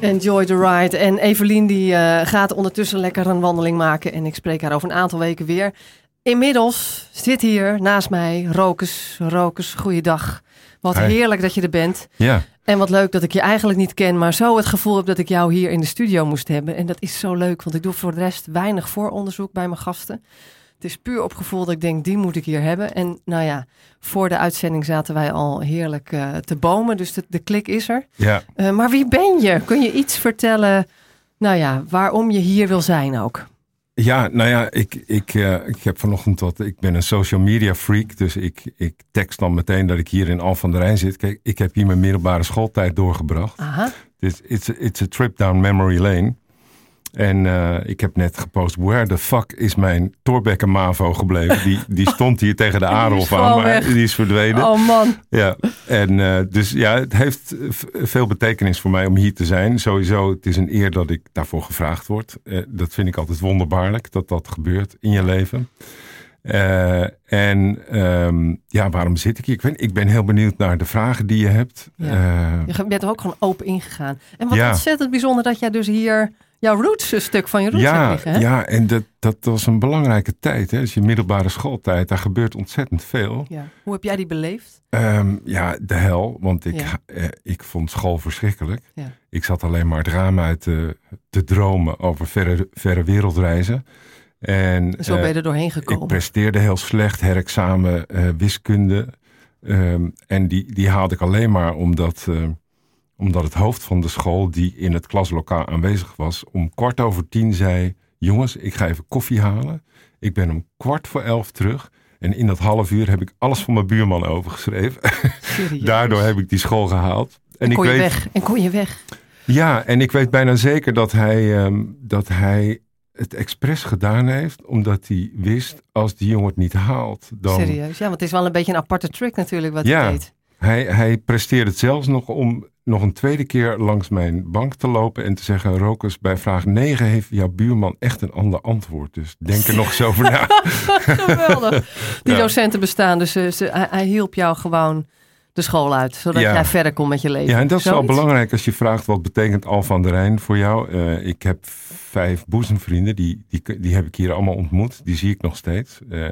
Enjoy the ride. En Evelien die uh, gaat ondertussen lekker een wandeling maken. En ik spreek haar over een aantal weken weer. Inmiddels zit hier naast mij Rokus. Rokus, goeiedag. Wat heerlijk dat je er bent. Ja. En wat leuk dat ik je eigenlijk niet ken, maar zo het gevoel heb dat ik jou hier in de studio moest hebben. En dat is zo leuk, want ik doe voor de rest weinig vooronderzoek bij mijn gasten. Het is puur op gevoel dat ik denk, die moet ik hier hebben. En nou ja, voor de uitzending zaten wij al heerlijk uh, te bomen, dus de, de klik is er. Ja. Uh, maar wie ben je? Kun je iets vertellen, nou ja, waarom je hier wil zijn ook? Ja, nou ja, ik, ik, uh, ik heb vanochtend wat. Ik ben een social media freak. Dus ik, ik tekst dan meteen dat ik hier in Al van der Rijn zit. Kijk, ik heb hier mijn middelbare schooltijd doorgebracht. Aha. Dus it's it's a trip down memory lane. En uh, ik heb net gepost, where the fuck is mijn Torbekke Mavo gebleven? Die, die stond hier tegen de Aarhof aan, maar weg. die is verdwenen. Oh man. Ja, en uh, dus ja, het heeft veel betekenis voor mij om hier te zijn. Sowieso, het is een eer dat ik daarvoor gevraagd word. Uh, dat vind ik altijd wonderbaarlijk, dat dat gebeurt in je leven. en um, ja, waarom zit ik hier? Ik ben, ik ben heel benieuwd naar de vragen die je hebt. Ja. je bent er ook gewoon open ingegaan. En wat ja. ontzettend bijzonder dat jij dus hier jouw roots, een stuk van je roots ja, liggen. Hè? Ja, en dat, dat was een belangrijke tijd. Hè? Dus je middelbare schooltijd, daar gebeurt ontzettend veel. Ja. Hoe heb jij die beleefd? Um, ja, de hel. Want ik, ja. eh, ik vond school verschrikkelijk. Ja. Ik zat alleen maar het raam uit te, te dromen over verre, verre wereldreizen. En, Zo ben je er doorheen gekomen. Ik presteerde heel slecht, herexamen, wiskunde. Um, en die, die haalde ik alleen maar omdat... Uh, omdat het hoofd van de school, die in het klaslokaal aanwezig was, om kwart over tien zei: Jongens, ik ga even koffie halen. Ik ben om kwart voor elf terug. En in dat half uur heb ik alles van mijn buurman overgeschreven. Daardoor heb ik die school gehaald. En, en kon ik je weet, weg. En kon je weg. Ja, en ik weet bijna zeker dat hij, um, dat hij het expres gedaan heeft, omdat hij wist, als die jongen het niet haalt, dan... Serieus? Ja, want het is wel een beetje een aparte trick natuurlijk wat ja, hij deed. Hij, hij presteerde het zelfs nog om nog een tweede keer langs mijn bank te lopen en te zeggen: Rokus, bij vraag 9 heeft jouw buurman echt een ander antwoord. Dus denk er nog eens over na. Geweldig. Die ja. docenten bestaan, dus ze, ze, hij, hij, hielp jou gewoon de school uit, zodat ja. jij verder kon met je leven. Ja, en dat is Zoiets? wel belangrijk als je vraagt: wat betekent Al van der Rijn voor jou? Uh, ik heb vijf boezemvrienden, die, die, die heb ik hier allemaal ontmoet. Die zie ik nog steeds. Uh,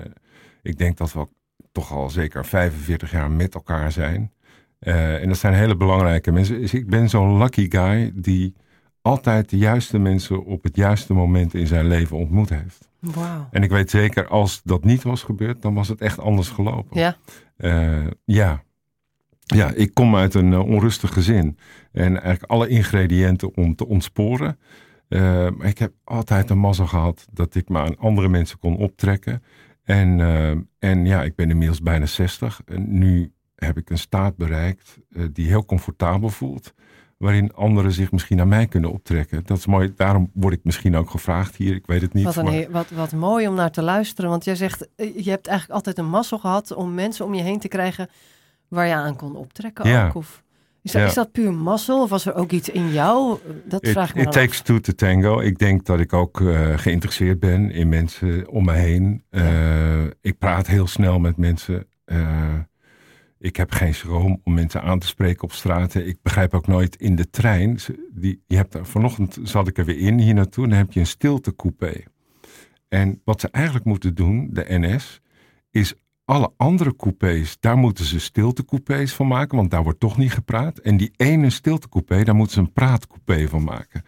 ik denk dat we toch al zeker 45 jaar met elkaar zijn. Uh, en dat zijn hele belangrijke mensen. Dus ik ben zo'n lucky guy die altijd de juiste mensen op het juiste moment in zijn leven ontmoet heeft. Wow. En ik weet zeker, als dat niet was gebeurd, dan was het echt anders gelopen. Ja. Uh, ja. Ja, ik kom uit een uh, onrustig gezin. En eigenlijk alle ingrediënten om te ontsporen. Uh, maar ik heb altijd een mazzel gehad dat ik me aan andere mensen kon optrekken. En, en ja, ik ben inmiddels bijna 60. En nu heb ik een staat bereikt uh, die heel comfortabel voelt. Waarin anderen zich misschien naar mij kunnen optrekken. Dat is mooi. Daarom word ik misschien ook gevraagd hier. Ik weet het niet. Wat, een, maar... wat, wat mooi om naar te luisteren. Want jij zegt, je hebt eigenlijk altijd een mazzel gehad om mensen om je heen te krijgen waar je aan kon optrekken. Ja. Ook, of, is, dat, Ja. is dat puur mazzel? Of was er ook iets in jou? Dat It, vraag ik me it takes af. two to tango. Ik denk dat ik ook uh, geïnteresseerd ben in mensen om me heen. Uh, ik praat heel snel met mensen. Uh, ik heb geen schroom om mensen aan te spreken op straten. Ik begrijp ook nooit in de trein. Die, je hebt, vanochtend zat ik er weer in hier naartoe. Dan heb je een stiltecoupé. En wat ze eigenlijk moeten doen, de NS, is alle andere coupés, daar moeten ze stiltecoupés van maken, want daar wordt toch niet gepraat. En die ene stiltecoupé, daar moeten ze een praatcoupé van maken.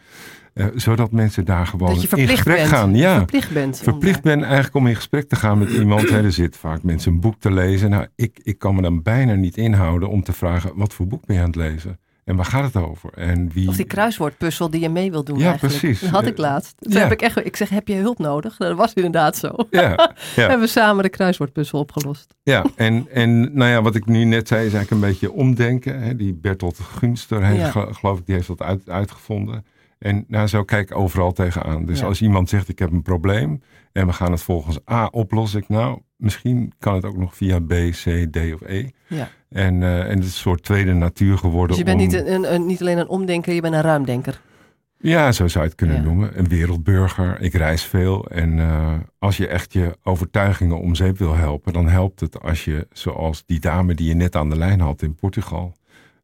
Uh, zodat mensen daar gewoon in gesprek bent. gaan. Ja, verplicht bent. verplicht ben eigenlijk om in gesprek te gaan met iemand. Hè, er zit vaak mensen een boek te lezen. Nou, ik, ik kan me dan bijna niet inhouden om te vragen, wat voor boek ben je aan het lezen? En waar gaat het over? En wie... Of die kruiswoordpuzzel die je mee wil doen Ja, eigenlijk. precies. Dat had ik laatst. Toen Ja. heb ik, echt, ik zeg, heb je hulp nodig? Dat was inderdaad zo. Ja, ja. Hebben we samen de kruiswoordpuzzel opgelost. Ja, en, en nou ja, wat ik nu net zei is eigenlijk een beetje omdenken. Hè. Die Bertolt Gunster, gel- geloof ik, die heeft dat uit, uitgevonden. En nou, zo kijk ik overal tegenaan. Dus Ja. als iemand zegt ik heb een probleem en we gaan het volgens A oplossen, ik nou, misschien kan het ook nog via B, C, D of E. Ja. En, eh, en het is een soort tweede natuur geworden. Dus je bent om- niet, een, een, niet alleen een omdenker, je bent een ruimdenker. Ja, zo zou je het kunnen Ja. noemen. Een wereldburger. Ik reis veel. En eh, als je echt je overtuigingen om zeep wil helpen, dan helpt het als je, zoals die dame die je net aan de lijn had in Portugal.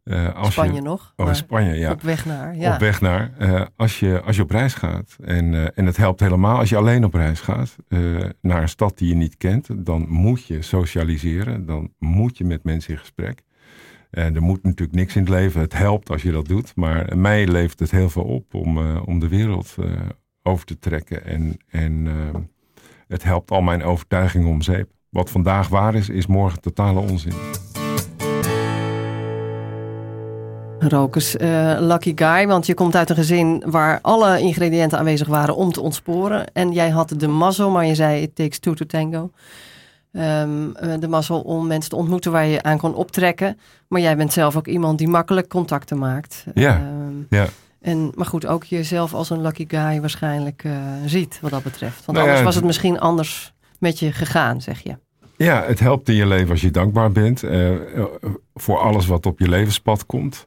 Eh, als Spanje je, nog. Oh, Spanje, ja. Op weg naar. Ja. Op weg naar. eh, als, je, als je op reis gaat. En, eh, en het helpt helemaal als je alleen op reis gaat. naar een stad die je niet kent. Dan moet je socialiseren. Dan moet je met mensen in gesprek. En er moet natuurlijk niks in het leven. Het helpt als je dat doet. Maar mij levert het heel veel op om, om de wereld over te trekken. En, en het helpt al mijn overtuigingen om zeep. Wat vandaag waar is, is morgen totale onzin. Rokers, eh, lucky guy, want je komt uit een gezin waar alle ingrediënten aanwezig waren om te ontsporen. En jij had de mazzel, maar je zei it takes two to tango. Ehm, eh, de mazzel om mensen te ontmoeten waar je aan kon optrekken. Maar jij bent zelf ook iemand die makkelijk contacten maakt. Ja, Ehm, ja. En, maar goed, ook jezelf als een lucky guy waarschijnlijk eh, ziet wat dat betreft. Want Nou ja, anders was het- misschien anders met je gegaan, zeg je. Ja, het helpt in je leven als je dankbaar bent voor alles wat op je levenspad komt.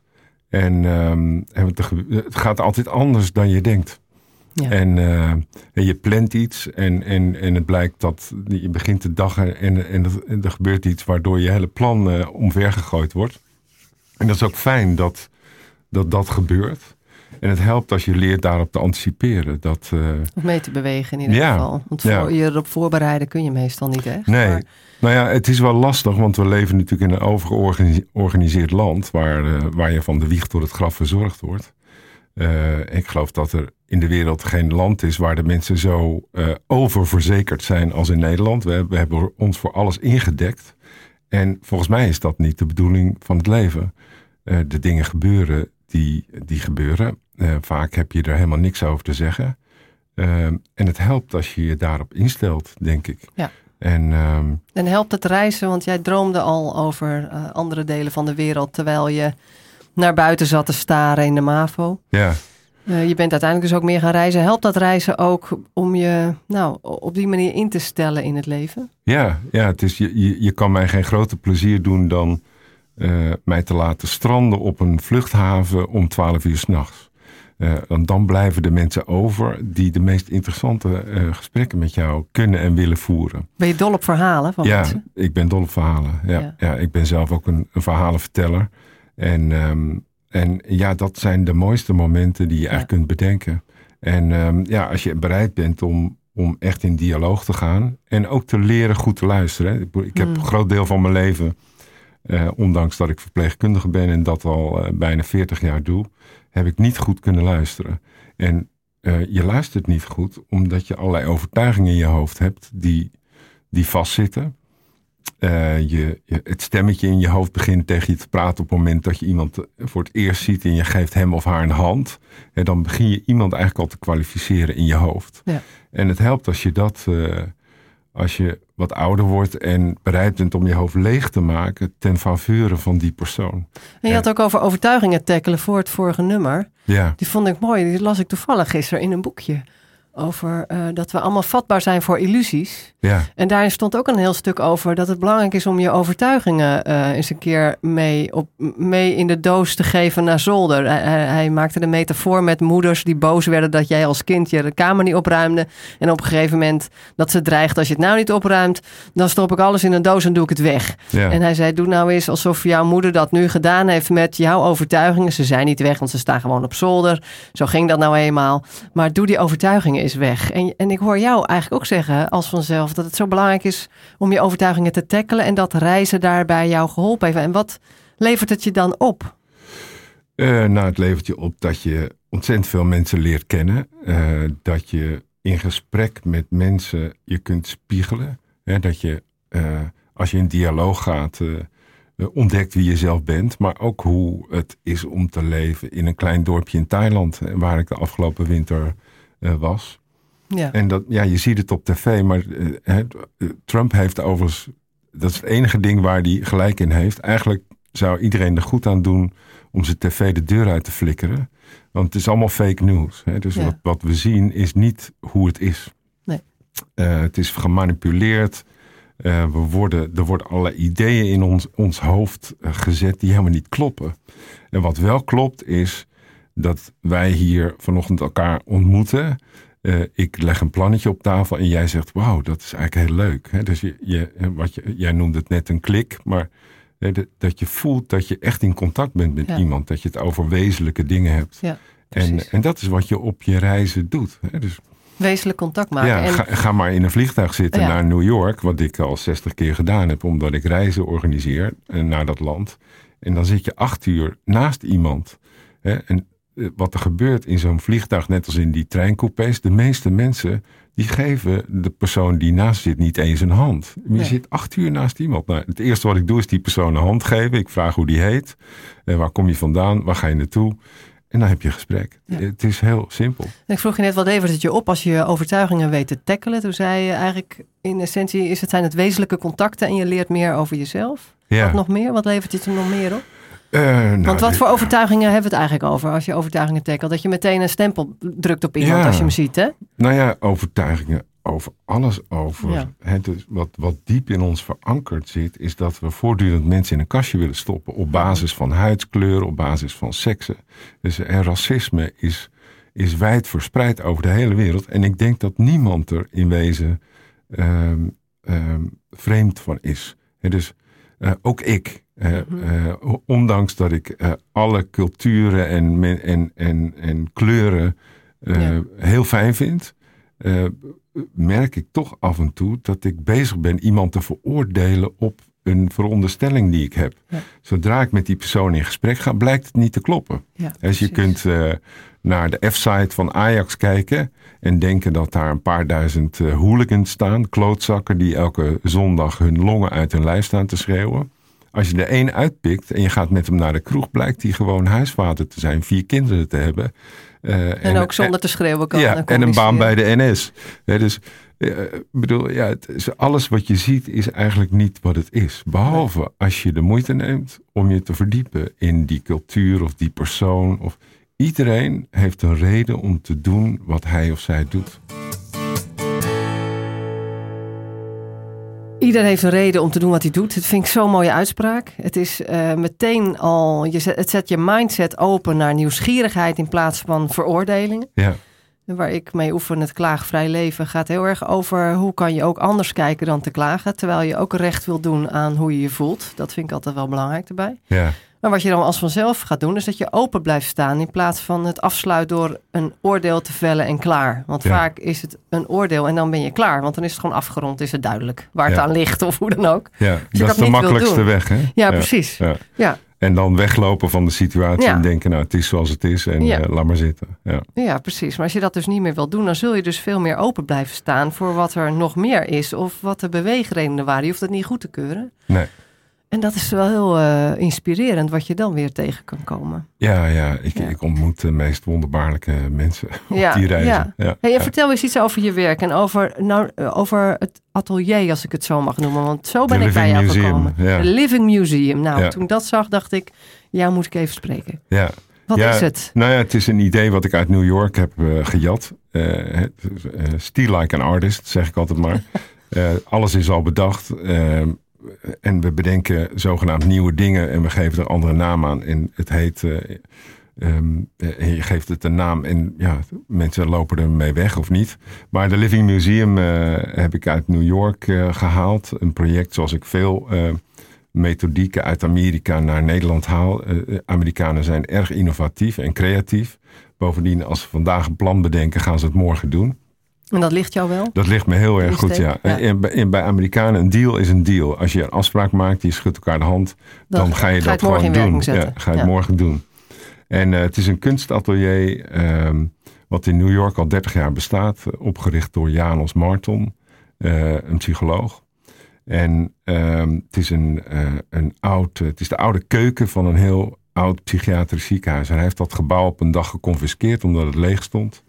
En, ehm, en het, gaat altijd anders dan je denkt. Ja. En, eh, en je plant iets en, en, en het blijkt dat je begint de dag en, en, en er- gebeurt iets waardoor je hele plan eh, omvergegooid wordt. En dat is ook fijn dat dat, dat gebeurt. En het helpt als je leert daarop te anticiperen. Dat, eh, Of mee te bewegen in ieder Ja, geval. Want ja. voor, je erop voorbereiden kun je meestal niet echt. Nee. Maar- Nou ja, het is wel lastig, want we leven natuurlijk in een overgeorganiseerd land waar, eh, waar je van de wieg tot het graf verzorgd wordt. Eh, ik geloof dat er in de wereld geen land is waar de mensen zo oververzekerd zijn als in Nederland. We, we hebben ons voor alles ingedekt. En volgens mij is dat niet de bedoeling van het leven. De dingen gebeuren die, die gebeuren. Eh, vaak heb je er helemaal niks over te zeggen. Eh, en het helpt als je je daarop instelt, denk ik. Ja. En ehm, En helpt het reizen, want jij droomde al over eh, andere delen van de wereld terwijl je naar buiten zat te staren in de MAVO. ja, Eh, je bent uiteindelijk dus ook meer gaan reizen. Helpt dat reizen ook om je nou, op die manier in te stellen in het leven? ja, ja het is, je, je, je kan mij geen groter plezier doen dan mij te laten stranden op een vluchthaven om 12 uur s'nachts. Uh, want dan blijven de mensen over die de meest interessante eh, gesprekken met jou kunnen en willen voeren. Ben je dol op verhalen van ja, mensen? ik ben dol op verhalen. Ja, Ja. ja. ik ben zelf ook een, een verhalenverteller. En, ehm, en ja, dat zijn de mooiste momenten die je Ja. eigenlijk kunt bedenken. En ehm, ja, als je bereid bent om, om echt in dialoog te gaan en ook te leren goed te luisteren. Ik, ik heb Hmm. een groot deel van mijn leven, eh, ondanks dat ik verpleegkundige ben en dat al eh, bijna 40 jaar doe, heb ik niet goed kunnen luisteren. En eh, je luistert niet goed omdat je allerlei overtuigingen in je hoofd hebt die, die vastzitten. Eh, je, je- het stemmetje in je hoofd begint tegen je te praten op het moment dat je iemand voor het eerst ziet en je geeft hem of haar een hand. En dan begin je iemand eigenlijk al te kwalificeren in je hoofd. Ja. En het helpt als je dat, eh, als je wat ouder wordt en bereid bent om je hoofd leeg te maken ten faveur van die persoon. En je had ook over overtuigingen tackelen voor het vorige nummer. Ja, Die vond ik mooi. Die las ik toevallig gisteren in een boekje. Over eh, dat we allemaal vatbaar zijn voor illusies. ja, En daarin stond ook een heel stuk over dat het belangrijk is om je overtuigingen eh, eens een keer mee, op, mee in de doos te geven naar zolder. Hij, maakte de metafoor met moeders die boos werden dat jij als kind je kamer niet opruimde. En op een gegeven moment dat ze dreigt als je het nou niet opruimt, dan stop ik alles in een doos en doe ik het weg. ja. En hij zei, doe nou eens alsof jouw moeder dat nu gedaan heeft met jouw overtuigingen. Ze zijn niet weg, want ze staan gewoon op zolder. Zo ging dat nou eenmaal. Maar doe die overtuigingen eens weg. En, en ik hoor jou eigenlijk ook zeggen, als vanzelf, dat het zo belangrijk is om je overtuigingen te tackelen. En dat reizen daarbij jou geholpen heeft. En wat levert het je dan op? Eh, nou, het levert je op dat je ontzettend veel mensen leert kennen. eh, dat je in gesprek met mensen je kunt spiegelen. Hè, dat je, eh, als je in dialoog gaat, ontdekt wie je zelf bent. Maar ook hoe het is om te leven in een klein dorpje in Thailand. Waar ik de afgelopen winter was. Ja. En dat, ja, je ziet het op tv, maar eh, eh, Trump heeft overigens, dat is het enige ding waar hij gelijk in heeft. Eigenlijk zou iedereen er goed aan doen om zijn tv de deur uit te flikkeren. Want het is allemaal fake news. Hè? Dus Ja. wat, wat we zien is niet hoe het is. Nee. Eh, het is gemanipuleerd. Eh, we worden, er worden allerlei ideeën in ons, ons hoofd eh, gezet die helemaal niet kloppen. En wat wel klopt is dat wij hier vanochtend elkaar ontmoeten. Eh, ik leg een plannetje op tafel en jij zegt: Wauw, dat is eigenlijk heel leuk. Dus je, je, wat je, jij noemde het net een klik, maar dat- dat je voelt dat je echt in contact bent met Ja. iemand. Dat je het over wezenlijke dingen hebt. Ja, En, en dat is wat je op je reizen doet. Dus Wezenlijk contact maken. ja, en, ga, ga maar in een vliegtuig zitten Ja. naar New York, wat ik al 60 keer gedaan heb, omdat ik reizen organiseer eh, naar dat land. En dan zit je acht uur naast iemand. En wat er gebeurt in zo'n vliegtuig, net als in die treincoupés, de meeste mensen die geven de persoon die naast zit niet eens een hand. Je Nee. zit acht uur naast iemand. Nou, het eerste wat ik doe is die persoon een hand geven. Ik vraag hoe die heet, eh, waar kom je vandaan, waar ga je naartoe. En dan heb je een gesprek. Ja. Het is heel simpel. ik vroeg je net, wat levert het je op als je je overtuigingen weet te tackelen? Toen zei je eigenlijk, in essentie is het, zijn het wezenlijke contacten en je leert meer over jezelf. Ja. Wat nog meer? Wat levert het er nog meer op? Eh, nou, Want wat voor overtuigingen hebben we het eigenlijk over als je overtuigingen tackelt? Dat je meteen een stempel drukt op iemand Ja. als je hem ziet, hè? Nou ja, overtuigingen over alles over. Ja. Dus wat, wat diep in ons verankerd zit, is dat we voortdurend mensen in een kastje willen stoppen. Op basis van huidskleur, op basis van seksen. Dus en racisme is, is wijd verspreid over de hele wereld. En ik denk dat niemand er in wezen ehm, ehm, vreemd van is. Dus eh, ook ik. Eh, Mhm. eh, ondanks dat ik eh, alle culturen en, men- en, en, en kleuren Ja. heel fijn vind, merk ik toch af en toe dat ik bezig ben iemand te veroordelen op een veronderstelling die ik heb. Ja. Zodra ik met die persoon in gesprek ga, blijkt het niet te kloppen. Ja, Dus je kunt naar de F-site van Ajax kijken en denken dat daar een paar duizend hooligans staan, klootzakken die elke zondag hun longen uit hun lijf staan te schreeuwen. Als je er één uitpikt en je gaat met hem naar de kroeg, blijkt hij gewoon huisvader te zijn, vier kinderen te hebben. eh, En, ook zonder te schreeuwen kan ja, eh, en een baan bij de NS. Dus eh, ik bedoel, ja, het is, alles wat je ziet is eigenlijk niet wat het is. Behalve als je de moeite neemt om je te verdiepen in die cultuur of die persoon. Of, iedereen heeft een reden om te doen wat hij of zij doet. Ieder heeft een reden om te doen wat hij doet. Dat vind ik zo'n mooie uitspraak. Het is eh, meteen al, je zet, het zet je mindset open naar nieuwsgierigheid in plaats van veroordelingen. Ja, Waar ik mee oefen, het klaagvrij leven, gaat heel erg over hoe kan je ook anders kijken dan te klagen. Terwijl je ook recht wil doen aan hoe je je voelt. Dat vind ik altijd wel belangrijk erbij. ja, Maar wat je dan als vanzelf gaat doen, is dat je open blijft staan. In plaats van het afsluit door een oordeel te vellen en klaar. Want Ja. vaak is het een oordeel en dan ben je klaar. Want dan is het gewoon afgerond, is het duidelijk waar het aan ligt of hoe dan ook. ja. je dat is dat de makkelijkste weg. Hè? Ja, precies. ja. En dan weglopen van de situatie en denken, nou het is zoals het is en eh, laat maar zitten. Ja. ja, precies. Maar als je dat dus niet meer wil doen, dan zul je dus veel meer open blijven staan voor wat er nog meer is. Of wat de beweegredenen waren. Je hoeft het niet goed te keuren. Nee. En dat is wel heel eh, inspirerend wat je dan weer tegen kan komen. Ja, ja, ik, Ja. ik ontmoet de meest wonderbaarlijke mensen Ja, op die reizen. ja. Ja. Hey. Vertel eens iets over je werk en over, nou, over het atelier, als ik het zo mag noemen. Want zo ben The ik bij jou Museum, gekomen. De Living Museum. Nou, toen ik dat zag, dacht ik, jou moet ik even spreken. ja. Wat is het? Nou ja, het is een idee wat ik uit New York heb eh, gejat. Steal like an artist, zeg ik altijd maar. Alles is al bedacht. En we bedenken zogenaamd nieuwe dingen en we geven er andere naam aan. En het heet, eh, ehm, eh, je geeft het een naam en ja, mensen lopen er mee weg of niet. Maar de Living Museum eh, heb ik uit New York eh, gehaald. Een project zoals ik veel methodieken uit Amerika naar Nederland haal. Amerikanen zijn erg innovatief en creatief. Bovendien, als ze vandaag een plan bedenken, gaan ze het morgen doen. En dat ligt jou wel? Dat ligt me heel erg goed, ja. En bij, bij Amerikanen, een deal is een deal. Als je een afspraak maakt, je schudt elkaar de hand, dan, ga je dat gewoon doen. Ja, ga je het morgen doen. En eh, het is een kunstatelier ehm, wat in New York al 30 jaar bestaat. Opgericht door Janos Marton, eh, een psycholoog. En ehm, het, is een, eh, een oud, het is de oude keuken van een heel oud psychiatrisch ziekenhuis. En hij heeft dat gebouw op een dag geconfiskeerd omdat het leeg stond.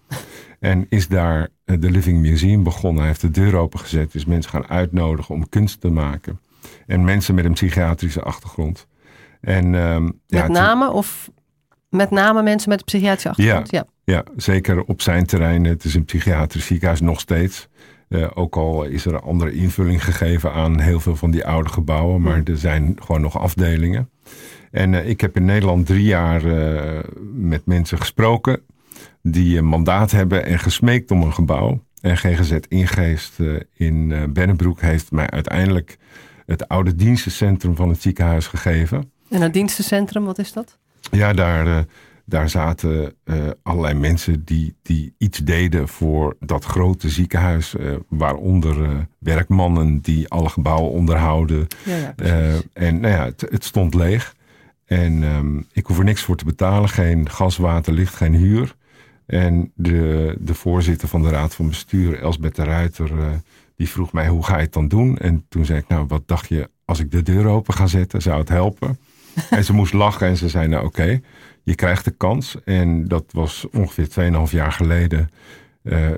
En is daar de Living Museum begonnen. Hij heeft de deur opengezet, dus mensen gaan uitnodigen om kunst te maken. En mensen met een psychiatrische achtergrond. En, ehm, met ja, name of met name mensen met een psychiatrische achtergrond? Ja. Ja, zeker op zijn terrein. Het is een psychiatrisch ziekenhuis nog steeds. Eh, ook al is er een andere invulling gegeven aan heel veel van die oude gebouwen. Maar er zijn gewoon nog afdelingen. En eh, ik heb in Nederland drie jaar eh, met mensen gesproken. Die een mandaat hebben en gesmeekt om een gebouw. En GGZ Ingeest eh, in eh Bennebroek heeft mij uiteindelijk het oude dienstencentrum van het ziekenhuis gegeven. En het dienstencentrum, wat is dat? Ja, daar, eh, daar zaten allerlei mensen die, die iets deden voor dat grote ziekenhuis. waaronder werkmannen die alle gebouwen onderhouden. Ja, ja, en nou ja, het, het stond leeg. En ehm, ik hoef er niks voor te betalen. Geen gas, water, licht, geen huur. En de, de voorzitter van de raad van bestuur, Elsbeth de Ruiter, eh, die vroeg mij hoe ga je het dan doen? En toen zei ik, nou wat dacht je als ik de deur open ga zetten, zou het helpen? en ze moest lachen en ze zei, nou oké, je krijgt de kans. En dat was ongeveer 2,5 jaar geleden. Eh,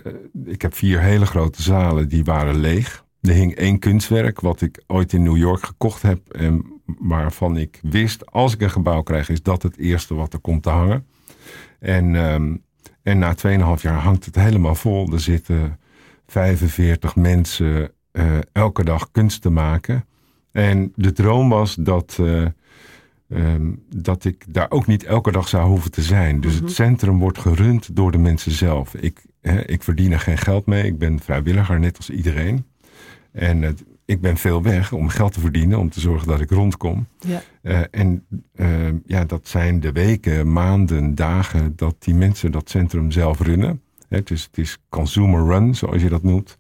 ik heb vier hele grote zalen, die waren leeg. Er hing één kunstwerk, wat ik ooit in New York gekocht heb. En waarvan ik wist, als ik een gebouw krijg, is dat het eerste wat er komt te hangen. En, ehm, en na 2,5 jaar hangt het helemaal vol. Er zitten 45 mensen eh, elke dag kunst te maken. En de droom was dat, eh, ehm, dat ik daar ook niet elke dag zou hoeven te zijn. Dus Mhm. het centrum wordt gerund door de mensen zelf. Ik, hè, ik verdien er geen geld mee. Ik ben vrijwilliger, net als iedereen. En het- ik ben veel weg om geld te verdienen, om te zorgen dat ik rondkom. Ja. Eh, en eh, ja, dat zijn de weken, maanden, dagen dat die mensen dat centrum zelf runnen. Hè, Het is, het is consumer run, zoals je dat noemt.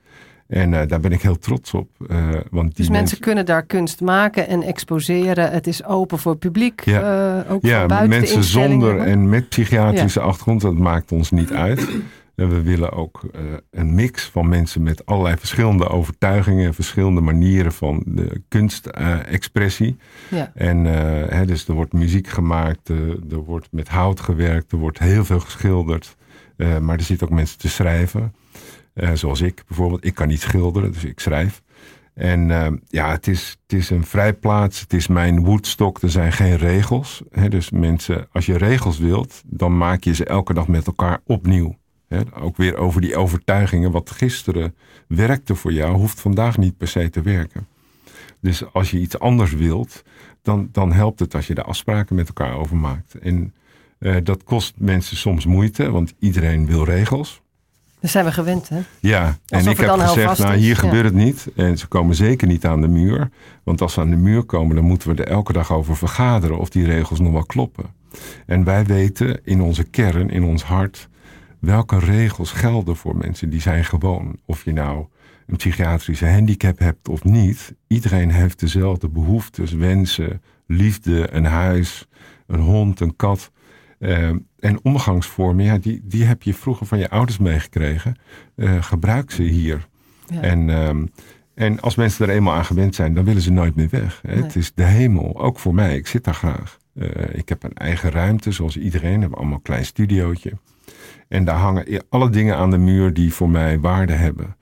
En eh, daar ben ik heel trots op. eh, want die Dus mensen kunnen daar kunst maken en exposeren. Het is open voor publiek, Ja. ook ja, buiten mensen zonder en met psychiatrische achtergrond, dat maakt ons niet uit. En we willen ook eh, een mix van mensen met allerlei verschillende overtuigingen, verschillende manieren van de kunstexpressie. Ja. En eh, hè, dus er wordt muziek gemaakt, eh, er wordt met hout gewerkt, er wordt heel veel geschilderd. Maar er zitten ook mensen te schrijven. Zoals ik bijvoorbeeld. Ik kan niet schilderen, dus ik schrijf. En ja, het is, het is een vrijplaats. Het is mijn Woodstock. Er zijn geen regels. Hè, dus mensen, als je regels wilt, dan maak je ze elke dag met elkaar opnieuw. Ook weer over die overtuigingen. Wat gisteren werkte voor jou, hoeft vandaag niet per se te werken. Dus als je iets anders wilt, dan, dan helpt het als je de afspraken met elkaar over maakt. En eh, dat kost mensen soms moeite, want iedereen wil regels. Daar zijn we gewend, hè? Ja, en ik heb gezegd, nou is, hier ja. gebeurt het niet. En ze komen zeker niet aan de muur. Want als ze aan de muur komen, dan moeten we er elke dag over vergaderen of die regels nog wel kloppen. En wij weten in onze kern, in ons hart, welke regels gelden voor mensen. Die zijn gewoon. Of je nou een psychiatrische handicap hebt of niet. Iedereen heeft dezelfde behoeftes, wensen, liefde, een huis, een hond, een kat. Eh, en omgangsvormen, ja, die, die heb je vroeger van je ouders meegekregen. Eh, gebruik ze hier. Ja. En, ehm, en als mensen er eenmaal aan gewend zijn, dan willen ze nooit meer weg. Hè. Nee. Het is de hemel, ook voor mij. Ik zit daar graag. Eh, ik heb een eigen ruimte, zoals iedereen. We hebben allemaal een klein studiootje. En daar hangen alle dingen aan de muur die voor mij waarde hebben.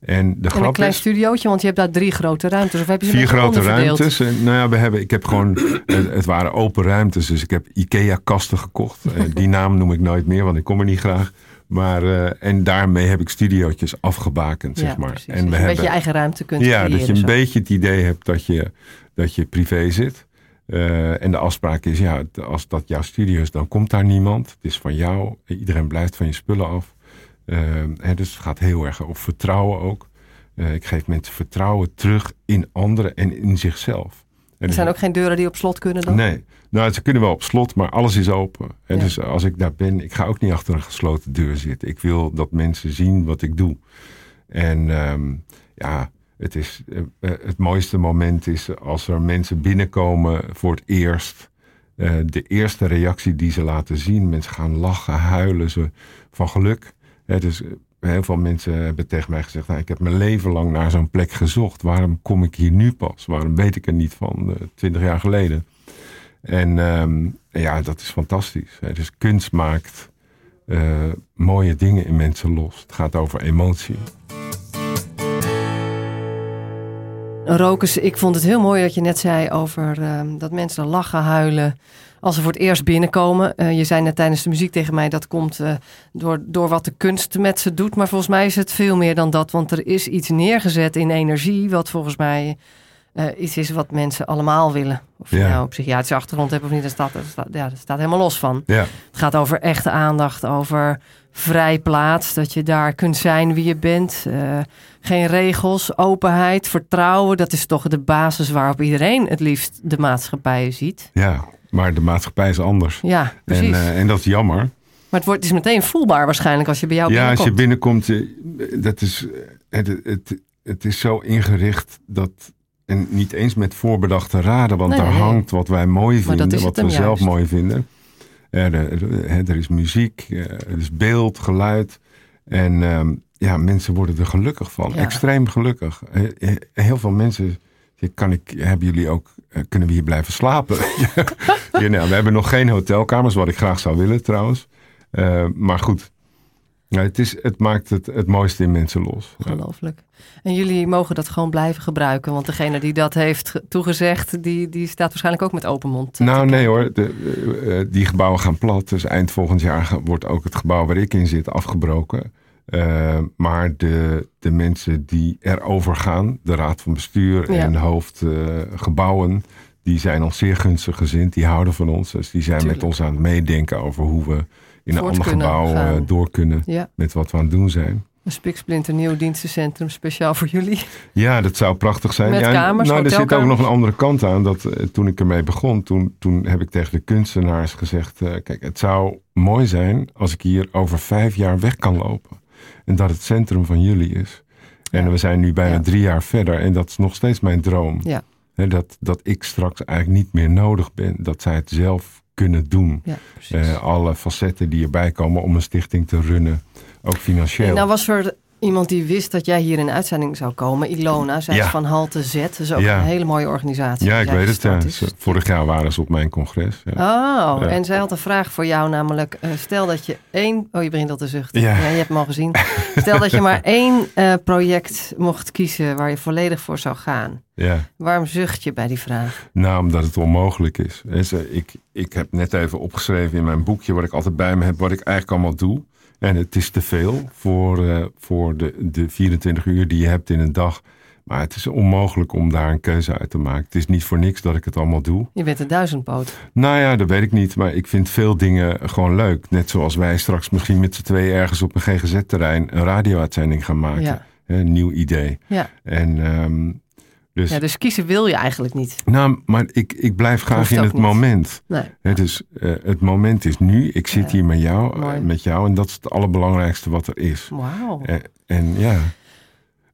En de En een klein is, studiootje, want je hebt daar drie grote ruimtes. Of heb je ze Vier grote ruimtes. En, nou ja, we hebben, ik heb gewoon, het waren open ruimtes. Dus ik heb IKEA-kasten gekocht. Eh, die naam noem ik nooit meer, want ik kom er niet graag. Maar, eh, en daarmee heb ik studiootjes afgebakend, zeg ja, maar. precies. En Dat je we een hebben, beetje je eigen ruimte kunt ja, dat je een zo. beetje het idee hebt dat je, dat je privé zit. Eh, en de afspraak is, ja, als dat jouw studio is, dan komt daar niemand. Het is van jou. Iedereen blijft van je spullen af. Eh, hè, dus het gaat heel erg op vertrouwen ook. Eh, ik geef mensen vertrouwen terug in anderen en in zichzelf. En Er zijn ook geen deuren die op slot kunnen dan? Nee, nou, ze kunnen wel op slot, maar alles is open. En Ja. Dus als ik daar ben, ik ga ook niet achter een gesloten deur zitten. Ik wil dat mensen zien wat ik doe. En ehm, ja, het, is, eh, eh, het mooiste moment is als er mensen binnenkomen voor het eerst. Eh, de eerste reactie die ze laten zien. Mensen gaan lachen, huilen ze van geluk. Dus heel veel mensen hebben tegen mij gezegd: nou, Ik heb mijn leven lang naar zo'n plek gezocht. Waarom kom ik hier nu pas? Waarom weet ik er niet van twintig jaar geleden? En ehm, ja, dat is fantastisch. Hè. Dus kunst maakt mooie dingen in mensen los. Het gaat over emotie. Rokers, ik vond het heel mooi dat je net zei over ehm, dat mensen lachen, huilen als ze voor het eerst binnenkomen. Eh, je zei net tijdens de muziek tegen mij dat komt eh, door, door wat de kunst met ze doet. Maar volgens mij is het veel meer dan dat. Want er is iets neergezet in energie, wat volgens mij uh, iets is wat mensen allemaal willen. Of je nou een psychiatrische achtergrond hebt of niet, dat staat, dat staat, ja, dat staat helemaal los van. Ja. Het gaat over echte aandacht, over vrij plaats, dat je daar kunt zijn wie je bent. Uh, geen regels, openheid, vertrouwen. Dat is toch de basis waarop iedereen het liefst de maatschappij ziet. Ja, maar de maatschappij is anders. Ja, precies. En, uh, en dat is jammer. Maar het, wordt, het is meteen voelbaar waarschijnlijk als je bij jou ja, binnenkomt. als je binnenkomt, dat is, het, het, het is zo ingericht dat en niet eens met voorbedachte raden, want Nee, daar nee. hangt wat wij mooi vinden, wat we zelf mooi vinden. Er, er, er is muziek, eh, er is beeld, geluid. En ehm, ja, mensen worden er gelukkig van. Ja. Extreem gelukkig. Heel veel mensen. Kan ik, hebben jullie ook, eh, kunnen we hier blijven slapen? ja, nou, we hebben nog geen hotelkamers, wat ik graag zou willen trouwens. Eh, maar goed, ja, het, is, het maakt het, het mooiste in mensen los. Ja. Ongelooflijk. En jullie mogen dat gewoon blijven gebruiken. Want degene die dat heeft ge- toegezegd, die, die staat waarschijnlijk ook met open mond. te Nou, nee hoor. De, eh, eh, die gebouwen gaan plat. Dus eind volgend jaar wordt ook het gebouw waar ik in zit afgebroken. Eh, maar de, de mensen die erover gaan, de raad van bestuur Ja. en hoofdgebouwen, die zijn ons zeer gunstig gezind. Die houden van ons. Dus die zijn Tuurlijk. met ons aan het meedenken over hoe we in een ander gebouw eh, gaan. door kunnen Ja, met wat we aan het doen zijn. een spiksplinter nieuw dienstencentrum speciaal voor jullie. Ja, dat zou prachtig zijn. Met ja, kamers, nou, er zit ook nog een andere kant aan. Dat, eh, toen ik ermee begon, toen, toen heb ik tegen de kunstenaars gezegd... eh, kijk, het zou mooi zijn als ik hier over vijf jaar weg kan lopen. En dat het centrum van jullie is. En Ja. we zijn nu bijna Ja. drie jaar verder. En dat is nog steeds mijn droom. Ja. Dat, dat ik straks eigenlijk niet meer nodig ben. Dat zij het zelf kunnen doen. Ja. Eh, alle facetten die erbij komen om een stichting te runnen. Ook financieel. En nou was er iemand die wist dat jij hier in uitzending zou komen. Ilona, zij Ja. is van Halte Z. Dat is ook Ja. een hele mooie organisatie. ja, ik weet het. Ja. is. Vorig jaar waren ze op mijn congres. Ja. Oh, en zij had een vraag voor jou, namelijk eh, stel dat je één... Oh, je begint al te zuchten. Ja. je hebt hem al gezien. stel dat je maar één eh, project mocht kiezen waar je volledig voor zou gaan. ja. Waarom zucht je bij die vraag? Nou, omdat het onmogelijk is. Ik, ik heb net even opgeschreven in mijn boekje, wat ik altijd bij me heb, wat ik eigenlijk allemaal doe. En het is te veel voor, eh, voor de, de 24 uur die je hebt in een dag. Maar het is onmogelijk om daar een keuze uit te maken. Het is niet voor niks dat ik het allemaal doe. Je bent een duizendpoot. Nou ja, dat weet ik niet. Maar ik vind veel dingen gewoon leuk. Net zoals wij straks misschien met z'n tweeën ergens op een GGZ-terrein een radio-uitzending gaan maken. Ja. Een nieuw idee. Ja. En dus, dus ja, dus kiezen wil je eigenlijk niet. nou, maar ik, ik blijf graag in het niet. moment. Nee. Dus het moment is nu. Ik zit Ja. hier met jou, eh, met jou. En dat is het allerbelangrijkste wat er is. Wauw. En, en ja.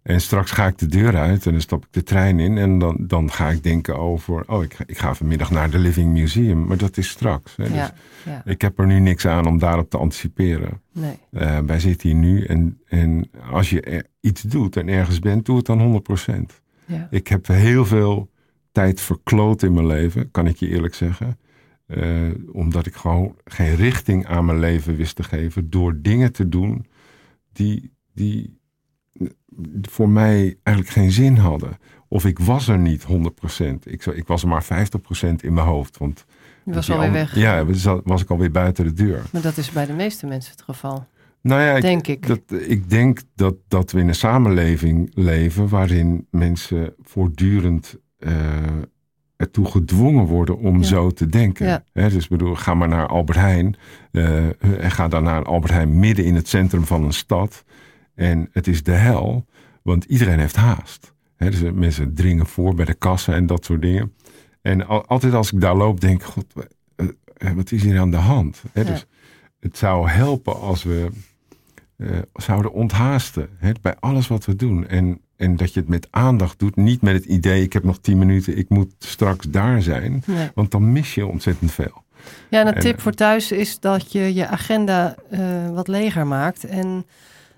En straks ga ik de deur uit en dan stap ik de trein in. En dan, dan ga ik denken over. Oh, ik, ga- ik ga vanmiddag naar de Living Museum. Maar dat is straks. Hè. Dus Ja, ja, ik heb er nu niks aan om daarop te anticiperen. nee. Eh, wij zitten hier nu. En, en als je iets doet en ergens bent, doe het dan 100%. Ja. Ik heb heel veel tijd verkloot in mijn leven, kan ik je eerlijk zeggen. Eh, omdat ik gewoon geen richting aan mijn leven wist te geven. Door dingen te doen die, die voor mij eigenlijk geen zin hadden. Of ik was er niet 100%. Ik, ik was er maar 50% in mijn hoofd. Want Je was alweer weg. Ja, was- was ik alweer buiten de deur. Maar dat is bij de meeste mensen het geval. Nou ja, ik, Denk ik. Dat, ik denk dat, dat we in een samenleving leven waarin mensen voortdurend eh, ertoe gedwongen worden om Ja. zo te denken. Ja. Dus ik bedoel, ga maar naar Albert Heijn eh, en ga dan naar Albert Heijn midden in het centrum van een stad. En het is de hel, want iedereen heeft haast. Hè, dus mensen dringen voor bij de kassen en dat soort dingen. En al- altijd als ik daar loop, denk ik, god, eh, eh, wat is hier aan de hand? Dus het zou helpen als we eh, zouden onthaasten hè, bij alles wat we doen. En, en dat je het met aandacht doet. Niet met het idee, ik heb nog tien minuten, ik moet straks daar zijn. Nee. Want dan mis je ontzettend veel. Ja, en een En, tip eh, voor thuis is dat je je agenda eh, wat leger maakt. En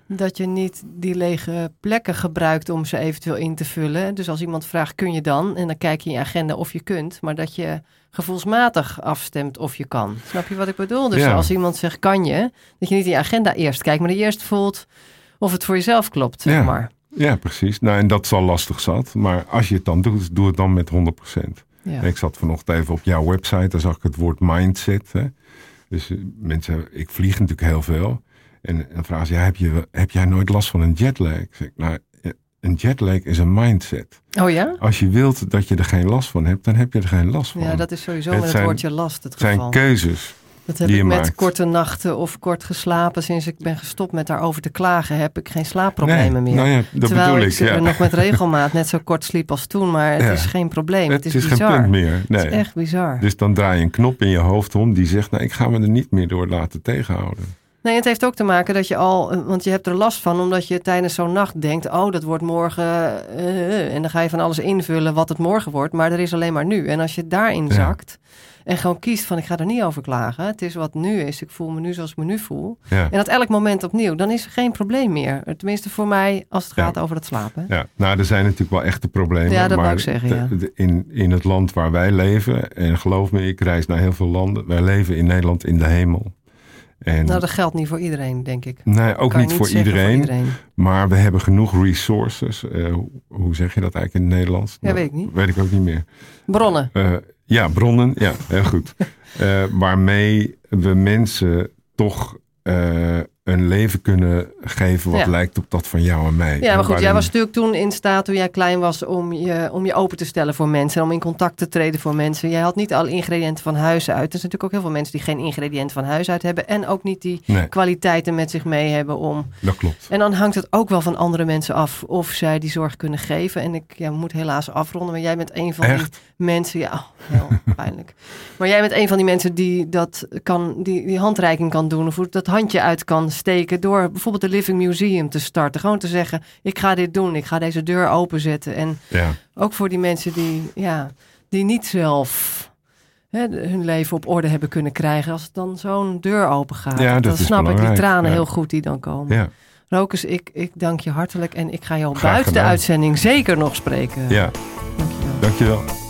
dat je niet die lege plekken gebruikt om ze eventueel in te vullen. Dus als iemand vraagt, kun je dan? En dan kijk je in je agenda of je kunt. Maar dat je gevoelsmatig afstemt of je kan. Snap je wat ik bedoel? Dus Ja. als iemand zegt, kan je? Dat je niet in je agenda eerst kijkt, maar dat je eerst voelt of het voor jezelf klopt, zeg Ja. maar. Ja, precies. Nou, en dat zal lastig zat. Maar als je het dan doet, doe het dan met 100%. Ja. Ik zat vanochtend even op jouw website, daar zag ik het woord mindset. Hè? Dus eh, mensen, ik vlieg natuurlijk heel veel. En dan vragen ze, ja, heb, je, heb jij nooit last van een jetlag? Zeg ik, nou, eh, een jetlag is een mindset. Oh ja? Als je wilt dat je er geen last van hebt, dan heb je er geen last van. Ja, dat is sowieso Het met het woordje last het Het zijn geval. keuzes. Dat heb die ik met maakt. korte nachten of kort geslapen. Sinds ik ben gestopt met daarover te klagen, heb ik geen slaapproblemen meer. Nou ja, dat Terwijl bedoel ik ik. Ja. nog met regelmaat net zo kort sliep als toen. Maar het Ja. is geen probleem. Het, het is, is geen punt meer. Nee. Het is echt bizar. Dus dan draai je een knop in je hoofd om die zegt, nou, ik ga me er niet meer door laten tegenhouden. Nee, het heeft ook te maken dat je al, want je hebt er last van, omdat je tijdens zo'n nacht denkt: oh, dat wordt morgen. eh, en dan ga je van alles invullen wat het morgen wordt, maar er is alleen maar nu. En als je daarin Ja. zakt en gewoon kiest van: ik ga er niet over klagen, het is wat nu is, ik voel me nu zoals ik me nu voel. Ja. En dat elk moment opnieuw, dan is er geen probleem meer. Tenminste voor mij als het Ja. gaat over het slapen. Ja, nou, er zijn natuurlijk wel echte problemen. Ja, dat maar ik zeggen, in, in het land waar wij leven, en geloof me, ik reis naar heel veel landen. Wij leven in Nederland in de hemel. En Nou, dat geldt niet voor iedereen, denk ik. nee, ook niet voor iedereen, Maar we hebben genoeg resources. Eh, hoe- zeg je dat eigenlijk in het Nederlands? Ja, weet ik niet. Weet ik ook niet meer. Bronnen. Eh, ja, bronnen. Ja, heel goed. Eh, waarmee we mensen toch een leven kunnen geven wat Ja. lijkt op dat van jou en mij. Ja, maar goed, jij was natuurlijk toen in staat toen jij klein was om je, om je open te stellen voor mensen. Om in contact te treden voor mensen. Jij had niet alle ingrediënten van huis uit. Er zijn natuurlijk ook heel veel mensen die geen ingrediënten van huis uit hebben. En ook niet die Nee, kwaliteiten met zich mee hebben om. dat klopt. En dan hangt het ook wel van andere mensen af of zij die zorg kunnen geven. En ik ja, moet helaas afronden, maar jij bent een van die mensen. Ja, oh, heel pijnlijk. Maar jij bent een van die mensen die dat kan, die, die handreiking kan doen. Of dat handje uit kan steken door bijvoorbeeld de Living Museum te starten. Gewoon te zeggen, ik ga dit doen. Ik ga deze deur openzetten. En Ja, ook voor die mensen die, ja, die niet zelf hè, hun leven op orde hebben kunnen krijgen. Als dan zo'n deur open gaat. Ja, dat dan snap ik die tranen ja. heel goed die dan komen. ja, Rokus, ik, ik dank je hartelijk en ik ga jou Graag buiten de uitzending zeker nog spreken. ja. Dank je wel. Dankjewel.